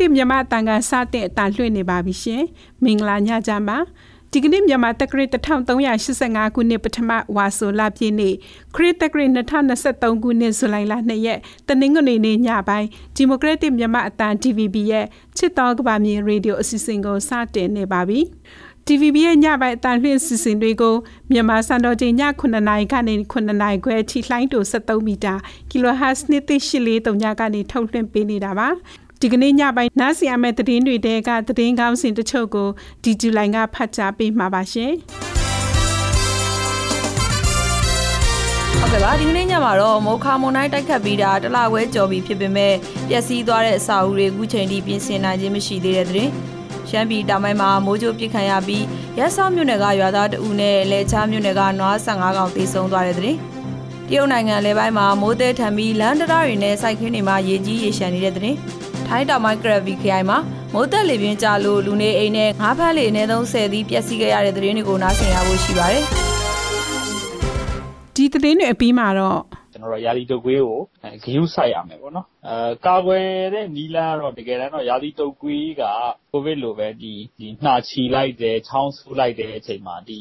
ဒီမိုကရက်တစ်မြန်မာတန်ခါစတဲ့အတန်လွှင့်နေပါပြီရှင်မင်္ဂလာညချမ်းပါဒီကနေ့မြန်မာတက္ကရာ1385ခုနှစ်ပထမဝါဆိုလပြည့်နေ့ခရစ်တက္ကရာ2023ခုနှစ်ဇူလိုင်လ2ရက်တနင်္ဂနွေနေ့ညပိုင်းဒီမိုကရက်တစ်မြန်မာအတန် DVB ရဲ့ချစ်တော်ကဘာမြေရေဒီယိုအစီအစဉ်ကိုစတင်နေပါပြီ TVB ရဲ့ညပိုင်းအတန်လွှင့်စီစဉ်တွေကိုမြန်မာစံတော်ချိန်ည9နာရီကနေ9နာရီခွဲထိလှိုင်းတူ73မီတာ kHz 2.83ညကနေထုတ်လွှင့်ပေးနေတာပါ ဒီကနေ့ညပိုင်းနားဆင်ရမယ့်သတင်းတွေတဲကသတင်းကောင်းစင်တချို့ကိုဒီဇူလိုင်ကဖတ်ကြားပေးမှာပါရှင်ဟုတ်ကဲ့ပါဒီကနေ့ညမှာတော့မောခါမွန်တိုင်းတိုက်ခတ်ပြီးတာတလခွဲကြော်ပြီးဖြစ်ပေမဲ့ပျက်စီးသွားတဲ့အစာအုပ်တွေအခုချိန်ထိပြင်ဆင်နိုင်ခြင်းမရှိသေးတဲ့သတင်းရှမ်းပြည်တောင်ပိုင်းမှာမိုးကြိုးပစ်ခံရပြီးရက်စောမြို့နယ်ကရွာသားတအူနဲ့လဲချားမြို့နယ်ကနွား15ကောင်တေဆုံးသွားတဲ့တဲ့တရုတ်နိုင်ငံလဲပိုင်းမှာမိုးသေးထံပြီးလန်ဒရာတွေနဲ့စိုက်ခင်းတွေမှာရေကြီးရေရှမ်းနေတဲ့တဲ့ ထိုင်းတောင်ပိုင်းဂရဗီခရိုင်မှာမိုးသက်လေပြင်းကြလို့လူနေအိမ်နဲ့ငါးဖမ်းလေအနည်းဆုံး10သီးပျက်စီးခဲ့ရတဲ့တဲ့တွေကိုနားဆင်ရဖို့ရှိပါတယ်ဒီသတင်းတွေအပြီးမှာတော့ကျွန်တော်တို့ရာသီတုပ်ကွေးကိုဂရုစိုက်ရမယ်ပေါ့နော်အဲကာကွယ်တဲ့နီလာတော့တကယ်တမ်းတော့ရာသီတုပ်ကွေးကကိုဗစ်လိုပဲဒီဒီနှာချီလိုက်တယ်ချောင်းဆူလိုက်တဲ့အချိန်မှာဒီ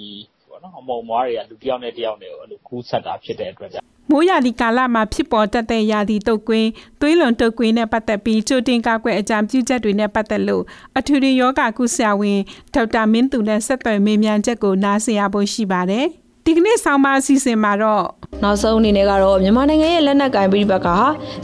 ပေါ့နော်အမုံမွားတွေကလူတစ်ယောက်နဲ့တစ်ယောက်နဲ့အဲ့လိုကူးဆက်တာဖြစ်တဲ့အတွက်ကြောင့် မိုးရာသီကာလမှာဖြစ်ပေါ်တတ်တဲ့ရာသီတုပ်ကွင်းသွေးလွန်တုပ်ကွင်းနဲ့ပတ်သက်ပြီးကြိုတင်ကာကွယ်အကြံပြုချက်တွေနဲ့ပတ်သက်လို့အထူးယောဂကုဆရာဝန်ဒေါက်တာမင်းသူနဲ့ဆက်သွယ်မေးမြန်းချက်ကိုနားဆင်ရဖို့ရှိပါတယ်။ဒီကနေ့ဆောင်းပါအစီအစဉ်မှာတော့နောက်ဆုံးအနေနဲ့ကတော့မြန်မာနိုင်ငံရဲ့လက်နက်ကင်ပြည်ပကဟာ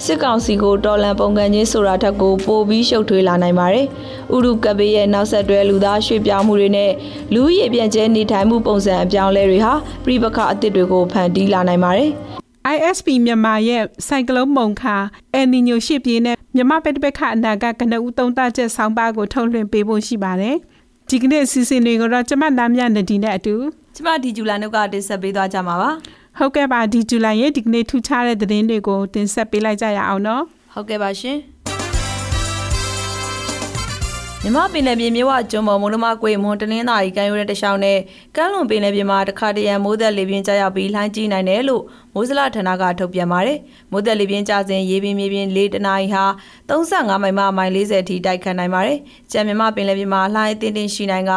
စစ်ကောင်စီကိုတော်လန်ပုံကန်ချင်းဆိုတာထက်ကိုပိုပြီးရှုပ်ထွေးလာနိုင်ပါတယ်။ဥရုကဘေးရဲ့နောက်ဆက်တွဲလူသားရွှေ့ပြောင်းမှုတွေနဲ့လူရည်ပြန့်ကျဲနေထိုင်မှုပုံစံအပြောင်းလဲတွေဟာပြည်ပကအသစ်တွေကိုဖန်တီးလာနိုင်ပါတယ်။ ISP မြန်မာရဲ့စိုက်ကလုန်းမုံခါအယ်နီညိုရှစ်ပြင်းနဲ့မြန်မာပက်တပက်ခအနာကကနဦးသုံးသားချက်ဆောင်းပါးကိုထုတ်လွှင့်ပေးဖို့ရှိပါတယ်။ဒီကနေ့အစီအစဉ်တွေကိုတော့ကျမနာမြနဒီနဲ့အတူကျမဒီဂျူလာနုတ်ကတင်ဆက်ပေးသွားကြမှာပါဟုတ်ကဲ့ပါဒီဂျူလာရဲ့ဒီကနေ့ထူးခြားတဲ့သတင်းတွေကိုတင်ဆက်ပေးလိုက်ကြရအောင်နော်ဟုတ်ကဲ့ပါရှင် မြမပင်လယ်ပြင်မြဝကျွန်းပေါ်မုံလမကွေမွန်တနင်္သာရီကမ်းရိုးတဲ့တခြားနဲ့ကမ်းလွန်ပင်လယ်ပြင်မှာတခါတရံမိုးသက်လေပြင်းကျရောက်ပြီးလှိုင်းကြီးနိုင်တယ်လို့မိုးစလဌာနကထုတ်ပြန်ပါတယ်။မိုးသက်လေပြင်းကျစဉ်ရေပြင်မြေပြင်လေးတနာရီဟာ35မိုင်မှမိုင်40ထိတိုက်ခတ်နိုင်ပါတယ်။ကြံမြမပင်လယ်ပြင်မှာလှိုင်းအသင်းတင်းရှိနိုင်က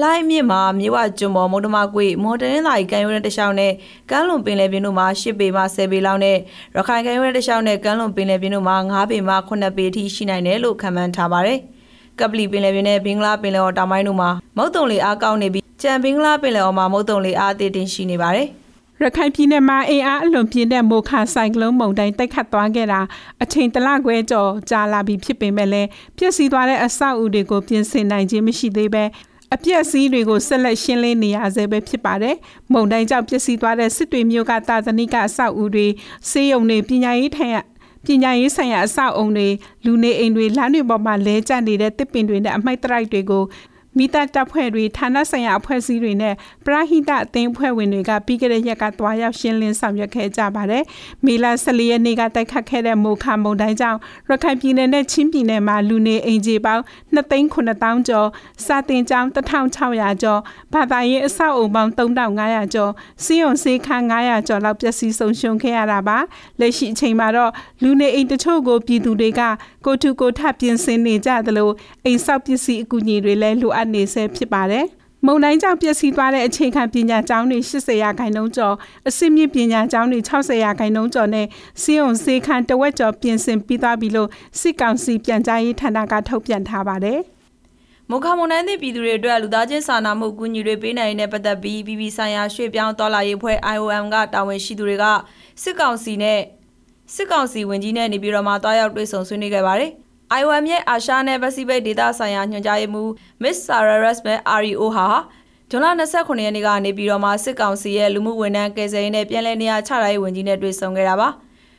လှိုင်းမြင့်မှာမြဝကျွန်းပေါ်မုံလမကွေမွန်တနင်္သာရီကမ်းရိုးတဲ့တခြားနဲ့ကမ်းလွန်ပင်လယ်ပြင်တို့မှာ10ပေမှ10ပေလောက်နဲ့ရခိုင်ကမ်းရိုးတဲ့တခြားနဲ့ကမ်းလွန်ပင်လယ်ပြင်တို့မှာ9ပေမှ9ပေထိရှိနိုင်တယ်လို့ခန့်မှန်းထားပါတယ်။ ကပလီပင်လယ်ပြင်နဲ့ဘင်္ဂလားပင်လယ်အော်တောင်ပိုင်းတို့မှာမုတ်တုံလေအားကောင်းနေပြီးကြံဘင်္ဂလားပင်လယ်အော်မှာမုတ်တုံလေအားအသည့်တင်ရှိနေပါတယ်ရခိုင်ပြည်နယ်မှာအင်အားအလွန်ပြင်းတဲ့မိုခါဆိုင်ကလုန်းမုန်တိုင်းတိုက်ခတ်သွားခဲ့တာအချိန်တလခွဲကျော်ကြာလာပြီဖြစ်ပေမဲ့လည်းပြည့်စည်သွားတဲ့အဆောက်အဦတွေကိုပြင်ဆင်နိုင်ခြင်းမရှိသေးပဲအပြက်စီးတွေကိုဆက်လက်ရှင်းလင်းနေရဆဲပဲဖြစ်ပါတယ်။မုန်တိုင်းကြောင့်ပျက်စီးသွားတဲ့စစ်တွေမျိုးကတာသနိကအဆောက်အဦတွေစေယုံတွေပညာရေးထိုင် ပညာရေးဆိုင်ရာအဆောက်အုံတွေလူနေအိမ်တွေလမ်းတွေပေါ်မှာလဲကျနေတဲ့တစ်ပင်တွေနဲ့အမိုက်တရိုက်တွေကို မိသားတပ်ဖွဲ့တွေဌာနဆိုင်ရာအဖွဲ့အစည်းတွေနဲ့ပရဟိတအသင်းအဖွဲ့ဝင်တွေကပြီးခဲ့တဲ့ရက်ကတွားရောက်ရှင်းလင်းဆောင်ရွက်ခဲ့ကြပါတယ်။မေလ14ရက်နေ့ကတိုက်ခတ်ခဲ့တဲ့မိုခါမုန်တိုင်းကြောင့်ရခိုင်ပြည်နယ်နဲ့ချင်းပြည်နယ်မှာလူနေအိမ်ခြေပေါင်း2,900ကျော်စာတင်ကျောင်း1,600ကျော်ဘာသာရေးအဆောက်အုံပေါင်း3,500ကျော်စီးရုံစေးခန်း900ကျော်လောက်ပျက်စီးဆုံးရှုံးခဲ့ရတာပါ။လက်ရှိအချိန်မှာတော့လူနေအိမ်တချို့ကိုပြည်သူတွေကကိုထုကိုထပြင်ဆင်နေကြသလိုအိမ်ဆောက်ပစ္စည်းအကူအညီတွေလည်းလိုအပ်နေဆဲဖြစ်ပါတယ်။မုံတိုင်းကြောင့်ပျက်စီးသွားတဲ့အခြေခံပညာကျောင်းတွေ80ရာခိုင်နှုန်းကျော်အစစ်မြင့်ပညာကျောင်းတွေ60ရာခိုင်နှုန်းကျော်နဲ့စီးုံစေခန်းတဝက်ကျော်ပြင်ဆင်ပြီးသွားပြီလို့စစ်ကောင်စီပြန်ကြားရေးဌာနကထုတ်ပြန်ထားပါတယ်။မုခမွန်နိုင်သည့်ပြည်သူတွေအတွက်လူသားချင်းစာနာမှုကူညီတွေပေးနိုင်တဲ့ပတ်သက်ပြီးပြည်ပဆိုင်ရာရွှေ့ပြောင်းတော်လာရေးဖွဲ့ IOM ကတာဝန်ရှိသူတွေကစစ်ကောင်စီနဲ့စစ်ကောင်စီဝင်ကြီးနဲ့နေပြည်တော်မှာတွားရောက်တွေ့ဆုံဆွေးနွေးခဲ့ပါတယ်။ IOM ရဲ့အာရှနဲ့ပစိဖိတ်ဒေသဆိုင်ရာညွှန်ကြားရေးမှူး Miss Sarah Rasmus REO ဟာဇွန်လ29ရက်နေ့ကနေပြည်တော်မှာစစ်ကောင်စီရဲ့လူမှုဝန်ထမ်းကယ်ဆယ်ရေးနဲ့ပြည်내နေရာချထားရေးဝန်ကြီးနဲ့တွေ့ဆုံခဲ့တာပါ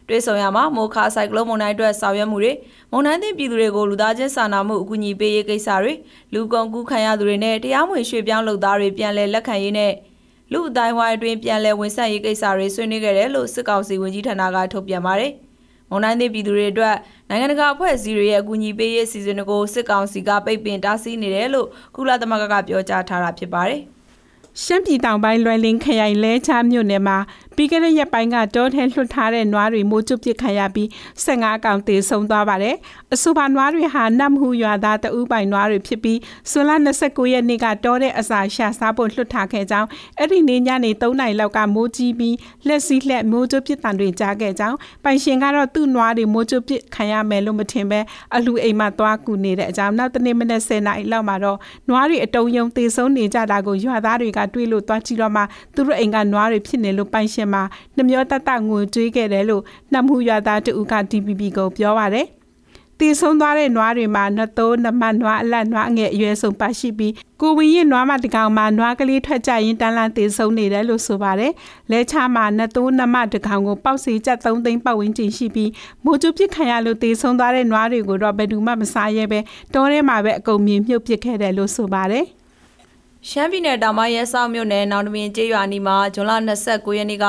တွေ့ဆုံရမှာမိုခါဆိုင်ကလုန်းမုန်တိုင်းအတွက်ဆောင်ရွက်မှုတွေမုန်တိုင်းသည့်ပြည်သူတွေကိုလူသားချင်းစာနာမှုအကူအညီပေးရေးကိစ္စတွေလူကုန်ကူးခံရသူတွေနဲ့တရားမဝင်ရွှေ့ပြောင်းလုပ်သားတွေပြန်လည်လက်ခံရေးနဲ့လူအတိုင်းဝိုင်းအတွင်းပြန်လည်ဝန်ဆက်ရေးကိစ္စတွေဆွေးနွေးခဲ့တယ်လို့စစ်ကောင်စီဝန်ကြီးဌာနကထုတ်ပြန်ပါတယ်။ မွန်တိုင်းသည့်ပြည်သူတွေအတွက်နိုင်ငံတကာအဖွဲ့အစည်းတွေရဲ့အကူအညီပေးရေးစီစဉ်တွေကိုစစ်ကောင်စီကပိတ်ပင်တားဆီးနေတယ်လို့ကုလသမဂ္ဂကပြောကြားထားတာဖြစ်ပါတယ်။ရှမ်းပြည်တောင်ပိုင်းလွယ်လင်းခရိုင်လဲချားမြို့နယ်မှာ ပြီးခဲ့တဲ့ရက်ပိုင်းကတောထဲလွှတ်ထားတဲ့နွားတွေမိုးကျပစ်ခံရပြီး15ကောင်သေဆုံးသွားပါတယ်။အဆိုပါနွားတွေဟာနတ်မဟုရွာသားတဦးပိုင်နွားတွေဖြစ်ပြီးဆွလ29ရက်နေ့ကတောတဲ့အစာရှာစားဖို့လွှတ်ထားခဲ့ကြောင်းအဲ့ဒီနေ့ညနေ3နာရီလောက်ကမိုးကြီးပြီးလက်စည်းလက်မိုးကျပစ်တန်တွေကြားခဲ့ကြောင်းပိုင်ရှင်ကတော့သူ့နွားတွေမိုးကျပစ်ခံရမယ်လို့မထင်ပဲအလူအိမ်မှာသွားကူနေတဲ့အကြောင်းနောက်တနေ့မနက်10နာရီလောက်မှာတော့နွားတွေအတုံးယုံသေဆုံးနေကြတာကိုရွာသားတွေကတွေ့လို့သွားကြည့်တော့မှသူတို့အိမ်ကနွားတွေဖြစ်နေလို့ပိုင်ရှင်မှာနှမျောတတငိုကြွေးခဲ့တယ်လို့နှမှုရွာသားတူက DPP ကိုပြောပါတယ်တည်ဆုံးသွားတဲ့နွားတွေမှာနှသိုးနှမနွားအလတ်နွားအငယ်အရွယ်ဆုံးပါရှိပြီးကိုဝင်းရင်နွားမတကောင်မှာနွားကလေးထွက်ကြရင်တန်းလန်းတည်ဆုံးနေတယ်လို့ဆိုပါတယ်။လဲချမှာနှသိုးနှမတကောင်ကိုပေါက်စီကျပ်3သိန်းပတ်ဝန်းကျင်ရှိပြီးမိုးကျပစ်ခံရလို့တည်ဆုံးသွားတဲ့နွားတွေကိုတော့ဘယ်သူမှမစားရဲပဲတောထဲမှာပဲအကုန်မြင်မြုပ်ပစ်ခဲ့တယ်လို့ဆိုပါတယ်။ ရှမ်းပြည်နယ်တောင်ပိုင်းရဲစောက်မြို့နယ်နောင်တမင်ကျေးရွာနီမှာဇွန်လ29ရက်နေ့က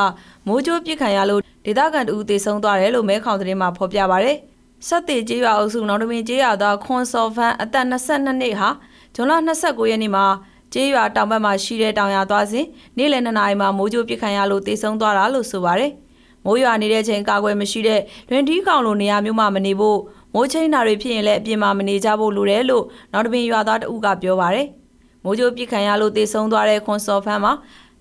မိုးကြိုးပစ်ခံရလို့ဒေသခံတဦးသေဆုံးသွားတယ်လို့မဲခေါင်သတင်းမှာဖော်ပြပါဗျ။ဆက်တေကျေးရွာအုပ်စုနောင်တမင်ကျေးရွာသားခွန်စော်ဖန်အသက်22နှစ်ဟာဇွန်လ29ရက်နေ့မှာကျေးရွာတောင်ဘက်မှာရှိတဲ့တောင်ရသွားစဉ်နေ့လယ်2နာရီမှာမိုးကြိုးပစ်ခံရလို့သေဆုံးသွားတာလို့ဆိုပါတယ်။မိုးရွာနေတဲ့ချိန်ကာကွယ်မရှိတဲ့လွင်တီးကောင်လိုနေရာမျိုးမှာမနေဖို့မိုးချင်းတာတွေဖြစ်ရင်လည်းအပြင်မှာမနေကြဖို့လိုတယ်လို့နောက်တပင်ရွာသားတဦးကပြောပါတယ်။ မိုးကြိုးပြစ်ခံရလို့တေဆုံးသွားတဲ့ခွန်စော်ဖန်းမှာ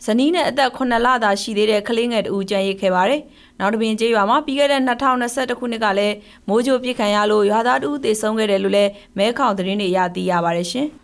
ဇနီးနဲ့အသက်9လသာရှိသေးတဲ့ကလေးငယ်တူကြံရစ်ခဲ့ပါတယ်။နောက်တစ်ပင်ကျေးရွာမှာပြီးခဲ့တဲ့2021ခုနှစ်ကလည်းမိုးကြိုးပြစ်ခံရလို့ရွာသားတူတေဆုံးခဲ့တယ်လို့လည်းမဲခေါင်သတင်းတွေရသိရပါတယ်ရှင်။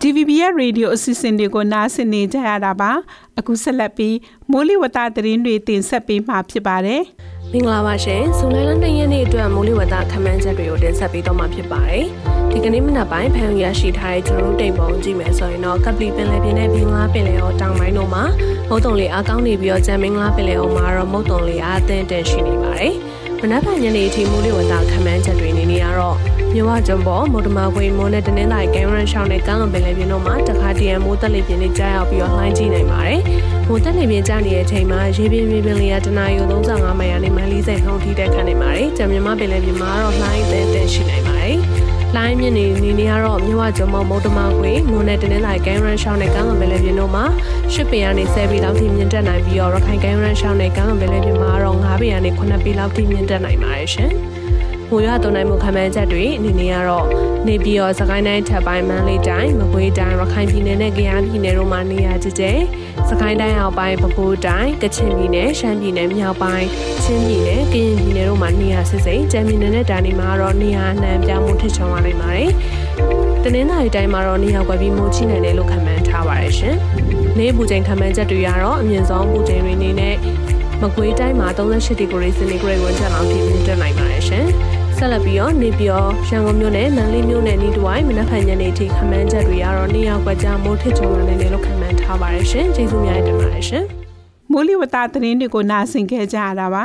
DVB ရဲ့ရေဒီယိုအစီအစဉ်တွေကိုနားဆင်နေကြရတာပါအခုဆက်လက်ပြီးမိုးလေဝသသတင်းတွေတင်ဆက်ပေးမှာဖြစ်ပါတယ်မ င်္ဂလာပါရှင်ဇူလိုင်လ2ရက်နေ့အတွက်မိုးလေဝသခန့်မှန်းချက်တွေကိုတင်ဆက်ပေးတော့မှာဖြစ်ပါတယ်ဒီကနေ့မနက်ပိုင်းဖန်ရရှိထားတဲ့ကျွန်တော်တို့တိမ်ပုံကြည့်မယ်ဆိုရင်တော့ကပလီပင်လယ်ပြင်နဲ့ဘင်္ဂလားပင်လယ်အော်တောင်ပိုင်းတို့မှာမုတ်တုံလေအားကောင်းနေပြီးတော့ဂျမ်မင်္ဂလားပင်လယ်အော်မှာတော့မုတ်တုံလေအားအသင့်တင်ရှိနေပါတယ် မနက်ဖြန်ညနေအထိမိုးလေဝသခန့်မှန်းချက်တွေနေနေရတော့မြဝကျွန်းပေါ်မုတ်တမခွေမိုးနဲ့တနင်္လာရီကင်မရန်ရှောင်းနဲ့ကမ်းလွန်ပင်လယ်ပြင်တို့မှာတခါတရံမိုးတက်လေပြင်းနဲ့ကြားရောက်ပြီးတော့လှိုင်းကြည့်နိုင်ပါတယ်။မိုးတက်လေပြင်းကြားနေတဲ့အချိန်မှာရေပြင်းမြေပြင်လေကတနာရီ35မိုင်ကနေမိုင်40နှုန်းထိတက်ခတ်နေပါတယ်။ကြံမြမပင်လယ်ပြင်မှာတော့လှိုင်းတဲ့တဲ့ရှိနိုင်ပါတယ်။ လိုင်းမြင့်နေနေနေကတော့မြဝကျုံမမုတ်တမခွေမိုးနဲ့တင်းလိုက်ကန်ရန်ရှောင်းနဲ့ကမ်းလွန်ပင်လယ်ပြင်တို့မှာရှစ်ပေကနေ10ပေလောက်ထိမြင့်တက်နိုင်ပြီးတော့ရခိုင်ကန်ရန်ရှောင်းနဲ့ကမ်းလွန်ပင်လယ်ပြင်မှာတော့9ပေကနေ9ပေလောက်ထိမြင့်တက်နိုင်ပါတယ်ရှင်။ မိုးရွာသွန်းနိုင်မှုခံမှန်းချက်တွေအနေနဲ့ကတော့နေပြည်တော်စကိုင်းတိုင်းထပ်ပိုင်းမန္တလေးတိုင်းမကွေးတိုင်းရခိုင်ပြည်နယ်နဲ့ကယားပြည်နယ်တို့မှာနေရာကျကျစကိုင်းတိုင်းအောက်ပိုင်းပဲခူးတိုင်းကချင်ပြည်နယ်ရှမ်းပြည်နယ်မြောက်ပိုင်းချင်းပြည်နယ်ကရင်ပြည်နယ်တို့မှာနေရာစစ်စိမ်ကြံပြည်နယ်နဲ့ဒါနီမှာတော့နေရာနှံပြမှုထစ်ချောင်းလာနိုင်ပါတယ်။တနင်္လာရီတိုင်းမှာတော့နေရာကွက်ပြီးမိုးချိနိုင်တယ်လို့ခန့်မှန်းထားပါတယ်ရှင်။နေပူချိန်ခန့်မှန်းချက်တွေကတော့အမြင့်ဆုံးပူချိန်တွေအနေနဲ့ မကွေးတိုင်းမှာ38ဒီဂရီစင်တီဂရိတ်ဝန်းကျင်လောက်ထိမြင့်တက်နိုင်ပါတယ်ရှင်။ဆက်လက်ပြီးတော့နေပြည်တော်ရန်ကုန်မြို့နယ်မန္တလေးမြို့နယ်ဤတဝိုင်းမနက်ဖြန်ညနေထိခမန်းချက်တွေကတော့နေရောက်ကြကြမိုးထစ်ချုံနေတယ်လို့ခန့်မှန်းထားပါတယ်ရှင်ကျေးဇူးများတင်ပါတယ်ရှင်မိုးလေဝသသတင်းတွေကိုနားဆင်ခဲ့ကြရတာပါ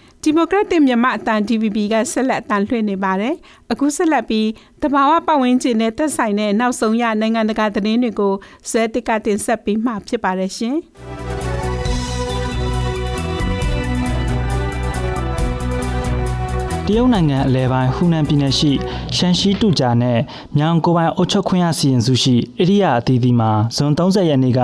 ဒီမိုကရက်တစ်မြန်မာအတန် DVB ကဆက်လက်အတန်လွှင့်နေပါတယ်။အခုဆက်လက်ပြီးတဘာဝပတ်ဝန်းကျင်နဲ့သက်ဆိုင်တဲ့နောက်ဆုံးရနိုင်ငံတကာသတင်းတွေကိုဇွဲတစ်ကတင်ဆက်ပေးမှာဖြစ်ပါတယ်ရှင်။ ရုတ်နိုင်ငံအလဲပိုင်းဟူနန်ပြည်နယ်ရှိရှန်ရှီတူဂျာနဲ့မြောင်ကိုပိုင်အုတ်ချုပ်ခွင့်ရစီရင်စုရှိအိရိယာအသီးသီးမှာဇွန်30ရက်နေ့က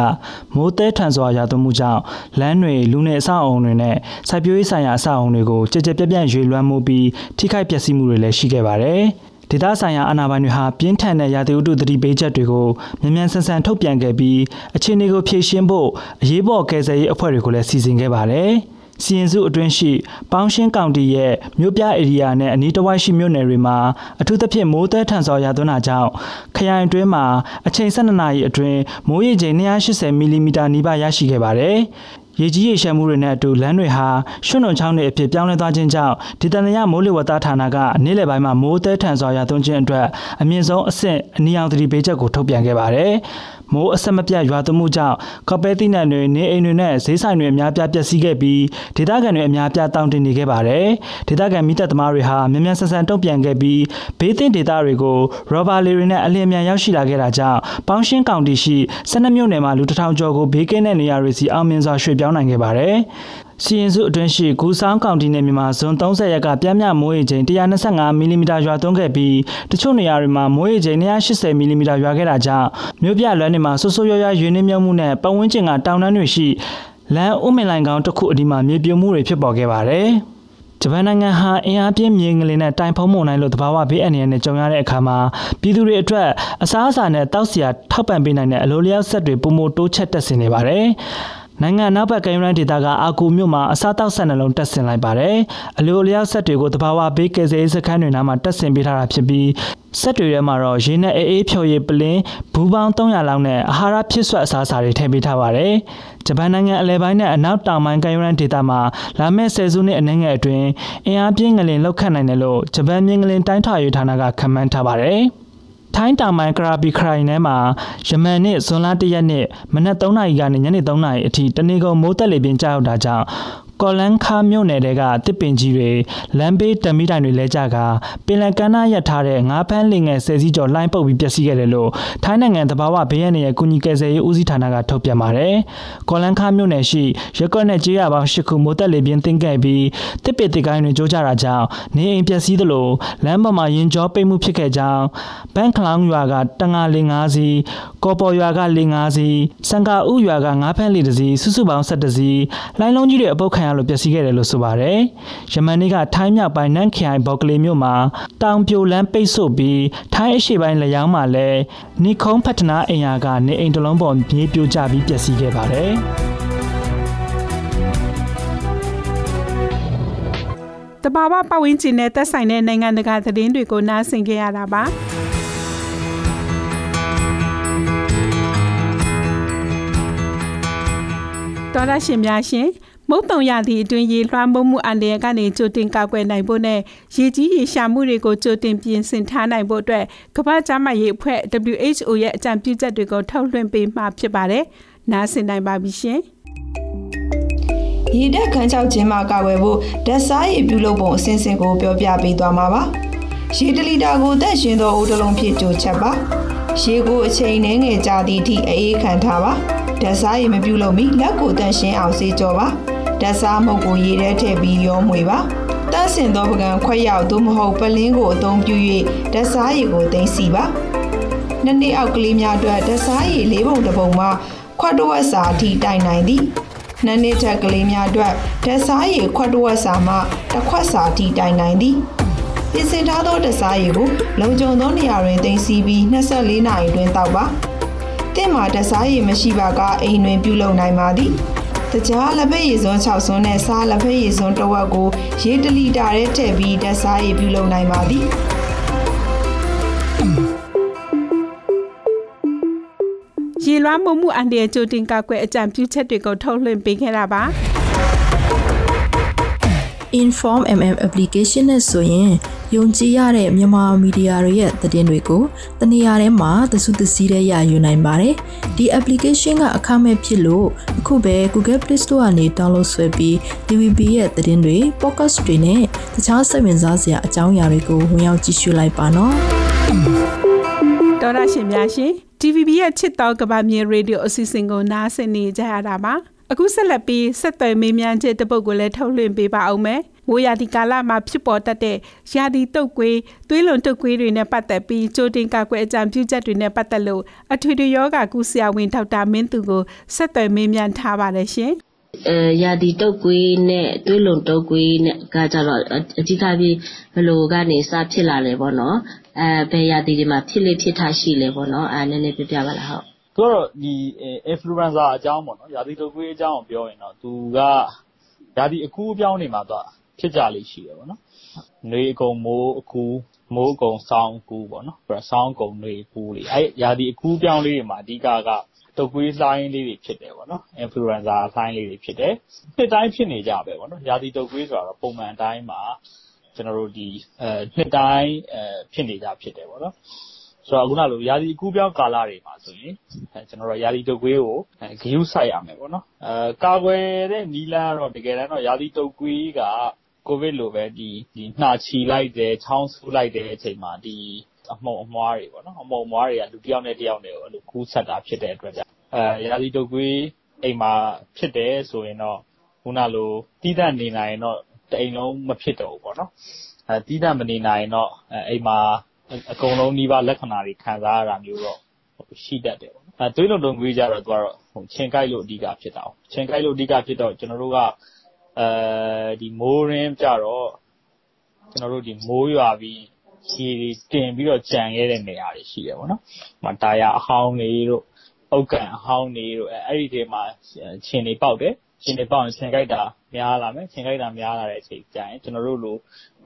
မိုးတဲထန်စွာရာသွန်းမှုကြောင့်လမ်းတွေလူနေအဆောက်အုံတွေနဲ့စိုက်ပျိုးရေးဆိုင်ရာအဆောက်အုံတွေကိုကြကြပြက်ပြန့်ရွေလွှမ်းမှုပြီးထိခိုက်ပျက်စီးမှုတွေလည်းရှိခဲ့ပါတယ်။ဒေသဆိုင်ရာအာဏာပိုင်တွေဟာပြင်းထန်တဲ့ရာသီဥတုသတိပေးချက်တွေကိုမြန်မြန်ဆန်ဆန်ထုတ်ပြန်ခဲ့ပြီးအခြေအနေကိုဖြေရှင်းဖို့အရေးပေါ်ကယ်ဆယ်ရေးအဖွဲ့တွေကိုလည်းစီစဉ်ခဲ့ပါတယ်။ စီရင်စုအတွင်းရှိပေါင်းရှင်းကောင်တီရဲ့မြို့ပြဧရိယာနဲ့အနီးတစ်ဝိုက်ရှိမြို့နယ်တွေမှာအထူးသဖြင့်မိုးသည်ထန်စွာရသွန်းတာကြောင့်ခရိုင်အတွင်းမှာအချိန်12နာရီအတွင်းမိုးရေချိန်280မီလီမီတာနီးပါးရရှိခဲ့ပါတယ်။ရေကြီးရေရှမ်းမှုတွေနဲ့အတူလမ်းတွေဟာရွှွန့်နှုံချောင်းတွေအဖြစ်ပြောင်းလဲသွားခြင်းကြောင့်ဒေသနရမိုးလေဝသဌာနကနေ့လယ်ပိုင်းမှာမိုးသည်ထန်စွာရသွန်းခြင်းအတွက်အမြင့်ဆုံးအဆင့်အနီအောင်သတိပေးချက်ကိုထုတ်ပြန်ခဲ့ပါတယ်။ မိုးအဆက်မပြတ်ရွာသွန်းမှုကြောင့်ကော်ပဲတိနံတွေနေအိမ်တွေနဲ့ဈေးဆိုင်တွေအများပြားပျက်စီးခဲ့ပြီးဒေသခံတွေအများပြားတောင်းတင်နေခဲ့ပါတယ်ဒေသခံမိသက်သမားတွေဟာမြန်မြန်ဆန်ဆန်တုံ့ပြန်ခဲ့ပြီးဘေးသင့်ဒေသတွေကိုရောဘာလီတွေနဲ့အလျင်မြန်ရောက်ရှိလာခဲ့တာကြောင့်ပေါင်းရှင်းကောင်တီရှိ12မြို့နယ်မှာလူတစ်ထောင်ကျော်ကိုဘေးကင်းတဲ့နေရာတွေစီအောင်မြင်စွာရွှေ့ပြောင်းနိုင်ခဲ့ပါတယ် စီရင်စုအတွင်းရှိဂူဆောင်ကောင်တီနယ်မြေမှာဇွန်30ရက်ကပြင်းပြမိုးရေချိန်125မီလီမီတာရွာသွန်းခဲ့ပြီးတချို့နေရာတွေမှာမိုးရေချိန်180မီလီမီတာရွာခဲ့တာကြောင့်မြို့ပြလွမ်းတွေမှာဆိုးဆိုးရွားရွားရွေးနှင်းမြုပ်မှုနဲ့ပတ်ဝန်းကျင်ကတောင်တန်းတွေရှိလမ်းဥမင်လိုင်ကောင်တစ်ခုအဒီမှာမြေပြိုမှုတွေဖြစ်ပေါ်ခဲ့ပါတယ်။ဂျပန်နိုင်ငံဟာအင်အားပြင်းမြေငလင်နဲ့တိုင်ဖုံးမုန်တိုင်းလိုသဘာဝဘေးအန္တရာယ်နဲ့ကြုံရတဲ့အခါမှာပြည်သူတွေအတွက်အစားအစာနဲ့တောက်စရာထောက်ပံ့ပေးနိုင်တဲ့အလိုလျောက်ဆက်တွေပုံမတိုးချက်တက်ဆင်နေပါတယ်။ နိုင်ငံနောက်ဘက်ကရင်ရန်ဒေတာကအကူမြို့မှာအစားတောက်ဆက်နှလုံးတက်ဆင်လိုက်ပါတယ်။အလိုလျောက်ဆက်တွေကိုတဘာဝဘေးကယ်ဆယ်ရေးစခန်းတွေနားမှာတက်ဆင်ပေးထားတာဖြစ်ပြီးဆက်တွေထဲမှာတော့ရေနဲ့အေးအေးဖြော်ရည်ပလင်းဘူးပေါင်း300လောက်နဲ့အာဟာရဖြစ်ဆွတ်အစားအစာတွေထည့်ပေးထားပါတယ်။ဂျပန်နိုင်ငံအလဲပိုင်းနဲ့အနောက်တောင်ပိုင်းကရင်ရန်ဒေတာမှာလာမယ့်ဆယ်စုနှစ်အနည်းငယ်အတွင်းအင်အားပြင်းငလင်လောက်ခတ်နိုင်တယ်လို့ဂျပန်မြင်းငလင်တိုင်းထွာရေးဌာနကခန့်မှန်းထားပါတယ်။ ထိုင်းတောင်ပိုင်းကရာဘီခရိုင်ထဲမှာယမန်နေ့ဇွန်လ၁ရက်နေ့မနက်3နာရီကနေညနေ3နာရီအထိတနေကုန်မိုးတက်လေပြင်းကြောက်တာကြောင့် ကော်လန်ခါမြို့နယ်တွေကတစ်ပင်ကြီးတွေလမ်းဘေးတမီတိုင်တွေလဲကြကပင်လယ်ကမ်းနားရပ်ထားတဲ့ငါးဖမ်းလင်ငယ်ဆယ်စီးကျော်လိုင်းပုတ်ပြီးပျက်စီးခဲ့တယ်လို့ထိုင်းနိုင်ငံသဘာဝဘေးရန်ရဲ့ကုညီကယ်ဆယ်ရေးဦးစီးဌာနကထုတ်ပြန်ပါတယ်။ကော်လန်ခါမြို့နယ်ရှိရက်ကွက်နဲ့ကြေးရပေါင်း၈ခုမိုးတက်လေပြင်းတင်ခဲ့ပြီးတစ်ပင်တစ်ကိုင်းတွေကျိုးကြတာကြောင့်နေအိမ်ပျက်စီးသလိုလမ်းပေါ်မှာရင်ကြောပိတ်မှုဖြစ်ခဲ့ကြောင်းဘန်ခလောင်ရွာကတငါလင်၅စီးကော်ပေါ်ရွာကလင်၅စီးစံကာဥရွာကငါးဖမ်းလေတစ်စီးစုစုပေါင်း၁၁စီးလိုင်းလုံးကြီးတွေအပုတ်ခံရလို့ပျက်စီးခဲ့တယ်လို့ဆိုပါတယ်။ယမန်နေ့ကထိုင်းမြောက်ပိုင်းနန့်ခိုင်ဘော့ကလေးမြို့မှာတောင်ပြိုလန်းပိတ်ဆို့ပြီးထိုင်းအရှေ့ပိုင်းလျောင်းမှာလည်းနီခုံးဖတ်တနာအိမ်ယာကနေအိမ်တလုံးပေါ်မြေပြိုကျပြီးပျက်စီးခဲ့ပါတယ်။တဘာဝပတ်ဝန်းကျင်နဲ့သက်ဆိုင်တဲ့နိုင်ငံတကာသတင်းတွေကိုနားဆင်ကြရတာပါတော်ရရှင်များရှင် မုတ်တုံရသည့်အတွင်းရေလွှမ်းမိုးမှုအန္တရာယ်ကနေကြိုတင်ကာကွယ်နိုင်ဖို့နဲ့ရေကြီးရေရှာမှုတွေကိုကြိုတင်ပြင်ဆင်ထားနိုင်ဖို့အတွက်ကမ္ဘာ့ကျန်းမာရေးအဖွဲ့ WHO ရဲ့အကြံပြုချက်တွေကိုထုတ်လွှင့်ပေးမှာဖြစ်ပါတယ်။နားဆင်နိုင်ပါပြီရှင်။ရေတက်ခန်းချောက်ခြင်းမှာကာကွယ်ဖို့ဓာတ်စားရည်ပြုလုပ်ပုံအစဉ်စဉ်ကိုပြောပြပေးသွားမှာပါ။ရေတလီတာကိုသက်ရှင်သောအိုးတစ်လုံးဖြစ်ကြိုချက်ပါ။ရေကိုအချိန်နှဲငယ်ကြာသည့်အထိအေးခံထားပါ။ဓာတ်စားရည်မပြုလုပ်မီလက်ကိုတန့်ရှင်းအောင်စေးကြောပါ။ ဓာတ်စားမုတ်ကိုရေထဲထည့်ပြီးရောမွေပါတန့်စင်သောပကံခွက်ရောက်သို့မဟုတ်ပလင်းကိုအသုံးပြု၍ဓာတ်စားရည်ကိုသိမ်းစီပါနှစ်နှစ်အောက်ကလေးများအတွက်ဓာတ်စားရည်လေးပုံတစ်ပုံမှာခွက်တစ်ဝက်စာအထိတိုင်နိုင်သည်နှစ်နှစ်ထက်ကလေးများအတွက်ဓာတ်စားရည်ခွက်တစ်ဝက်စာမှတစ်ခွက်စာအထိတိုင်နိုင်သည်ပြင်ဆင်ထားသောဓာတ်စားရည်ကိုလုံခြုံသောနေရာတွင်သိမ်းဆည်းပြီး24နာရီတွင်တောက်ပါတင့်မှာဓာတ်စားရည်မရှိပါကအိမ်တွင်ပြုလုပ်နိုင်ပါသည် တကြားလက်ဖက်ရည်စွန်း6စွန်းနဲ့စားလက်ဖက်ရည်စွန်းတစ်ဝက်ကိုရေ1လီတာထဲထည့်ပြီးဓာတ်စားရည်ပြုလုပ်နိုင်ပါသည်ရေလွှမ်းမိုးမှုအန္တရာယ်ကြိုတင်ကာကွယ်အကြံပြုချက်တွေကိုထုတ်လွှင့်ပေးခဲ့တာပါ Inform MM application နဲ့ဆိုရင်ယုံကြည်ရတဲ့မြန်မာမီဒီယာတွေရဲ့သတင်းတွေကိုတနေရာထဲမှာသစုသစည်းတဲ့ရယူနိုင်ပါတယ်။ဒီ application ကအခမဲ့ဖြစ်လို့အခုပဲ Google Play Store ကနေ download ဆွဲပြီး TVB ရဲ့သတင်းတွေ podcast တွေနဲ့တခြားစိတ်ဝင်စားစရာအကြောင်းအရာတွေကိုဝင်ရောက်ကြည့်ရှုလိုက်ပါနော်။တော်ရရှင်များရှင် TVB ရဲ့ချစ်တော်ကဘာမြေရေဒီယိုအစီအစဉ်ကိုနားဆင်နေကြရတာပါ။ အခုဆက်လက်ပြီးဆက်သွယ်မေးမြန်းချက်တပုတ်ကိုလည်းထုတ်လွှင့်ပေးပါအောင်မယ်။မိုးရာသီကာလမှာဖြစ်ပေါ်တတ်တဲ့ရာသီတုပ်ကွေးသွေးလွန်တုပ်ကွေးတွေနဲ့ပတ်သက်ပြီးကြိုတင်ကာကွယ်အကြံပြုချက်တွေနဲ့ပတ်သက်လို့အထွေထွေယောဂကုဆရာဝန်ဒေါက်တာမင်းသူကိုဆက်သွယ်မေးမြန်းထားပါတယ်ရှင်။အဲရာဒီတုတ်ကွေးနဲ့သွေးလွန်တုတ်ကွေးနဲ့ကကြတော့အဓိကပြီးဘလို့ကနေစဖြစ်လာလဲပေါ့နော်အဲဘယ်ရာဒီတွေမှာဖြစ်လေဖြစ်ထားရှိလဲပေါ့နော်အဲနည်းနည်းပြပြပါလားဟုတ် သူကတော့ဒီ influenza အကြောင်းပေါ့နော်ရာသီတုပ်ကွေးအကြောင်းကိုပြောရင်တော့သူကရာသီအကူးအပြောင်းတွေမှာသူဖြစ်ကြလေ့ရှိတယ်ပေါ့နော်။နွေအကုန်မိုးအကူးမိုးအကုန်ဆောင်းအကူးပေါ့နော်။ဆောင်းအကုန်နွေအကူးတွေအဲရာသီအကူးအပြောင်းလေးတွေမှာအဓိကကတုပ်ကွေးလှိုင်းလေးတွေဖြစ်တယ်ပေါ့နော်။ influenza လှိုင်းလေးတွေဖြစ်တယ်။နှစ်တိုင်းဖြစ်နေကြပဲပေါ့နော်။ရာသီတုပ်ကွေးဆိုတာတော့ပုံမှန်အတိုင်းမှာကျနော်တို့ဒီနှစ်တိုင်းဖြစ်နေကျဖြစ်တယ်ပေါ့နော် ဆိုတော့ခုနလိုရာသီအကူးပြောင်းကာလတွေမှာဆိုရင်ကျွန်တော်တို့ရာသီတုပ်ကွေးကိုဂရုစိုက်ရမယ်ပေါ့နော်အဲကာကွယ်တဲ့နီးလန်းတော့တကယ်တမ်းတော့ရာသီတုပ်ကွေးကကိုဗစ်လိုပဲဒီဒီနှာချီလိုက်တယ်ချောင်းဆိုးလိုက်တဲ့အချိန်မှာဒီအမှုံအမွားတွေပေါ့နော်အမှုံအမွားတွေကလူတစ်ယောက်နဲ့တစ်ယောက်နဲ့အဲ့လိုကူးဆက်တာဖြစ်တဲ့အတွက်ကြောင့်အဲရာသီတုပ်ကွေးအိမ်မှာဖြစ်တယ်ဆိုရင်တော့ခုနလိုတီးတန့်နေနိုင်ရင်တော့တအိမ်လုံးမဖြစ်တော့ဘူးပေါ့နော်အဲတီးတန့်မနေနိုင်ရင်တော့အိမ်မှာ အကုန်လုံးနှီးပါလက္ခဏာတွေခံစားရတာမျိုးတော့ရှိတတ်တယ်ပေါ့နော်အဲသွေးလွန်တုံကွေးကြတော့သူကတော့ဟိုချင်းကိုက်လို့အဓိကဖြစ်တာ။ချင်းကိုက်လို့အဓိကဖြစ်တော့ကျွန်တော်တို့ကအဲဒီမိုးရင်းကြတော့ကျွန်တော်တို့ဒီမိုးရွာပြီးခြေတွေတင်ပြီးတော့ကြံခဲ့တဲ့နေရာတွေရှိတယ်ပေါ့နော်။ဟိုတာယာအဟောင်းတွေတို့အုတ်ကန်အဟောင်းတွေတို့အဲအဲ့ဒီတွေမှာခြင်တွေပေါက်တယ်။ခြင်တွေပေါက်ရင်ခြင်ကိုက်တာများလာမယ်။ခြင်ကိုက်တာများလာတဲ့အချိန်ကျရင်ကျွန်တော်တို့လို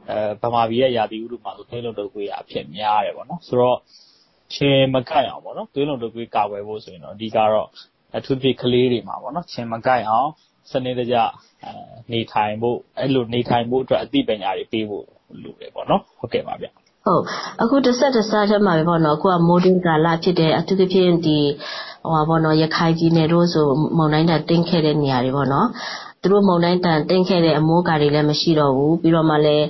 အဲဗမာပြည်ရဲ့ရာသီဥတုမှာဆိုသွေးလွန်တုပ်ကွေးအဖြစ်များတယ်ပေါ့နော်။ဆိုတော့ခြင်မကိုက်အောင်ပေါ့နော်သွေးလွန်တုပ်ကွေးကာကွယ်ဖို့ဆိုရင်တော့အဓိကတော့အထူးသဖြင့်ကလေးတွေမှာပေါ့နော်ခြင်မကိုက်အောင်စနစ်တကျနေထိုင်ဖို့အဲ့လိုနေထိုင်ဖို့အတွက်အသိပညာတွေပေးဖို့လိုတယ်ပေါ့နော်ဟုတ်ကဲ့ပါဗျဟုတ်အခုတစ်ဆက်တစ်ဆက်ထဲမှာပဲပေါ့နော်အခုကမိုးတွင်းကာလဖြစ်တယ်အထူးသဖြင့်ဒီဟိုပါပေါ့နော်ရခိုင်ပြည်နယ်တို့ဆိုမုန်တိုင်းတတင်းခဲ့တဲ့နေရာတွေပေါ့နော် သူတို့မုန်တိုင်းတန်တင်းခဲ့တဲ့အမိုးကာတွေလည်းမရှိတော့ဘူးပြီးတော့မှလည်း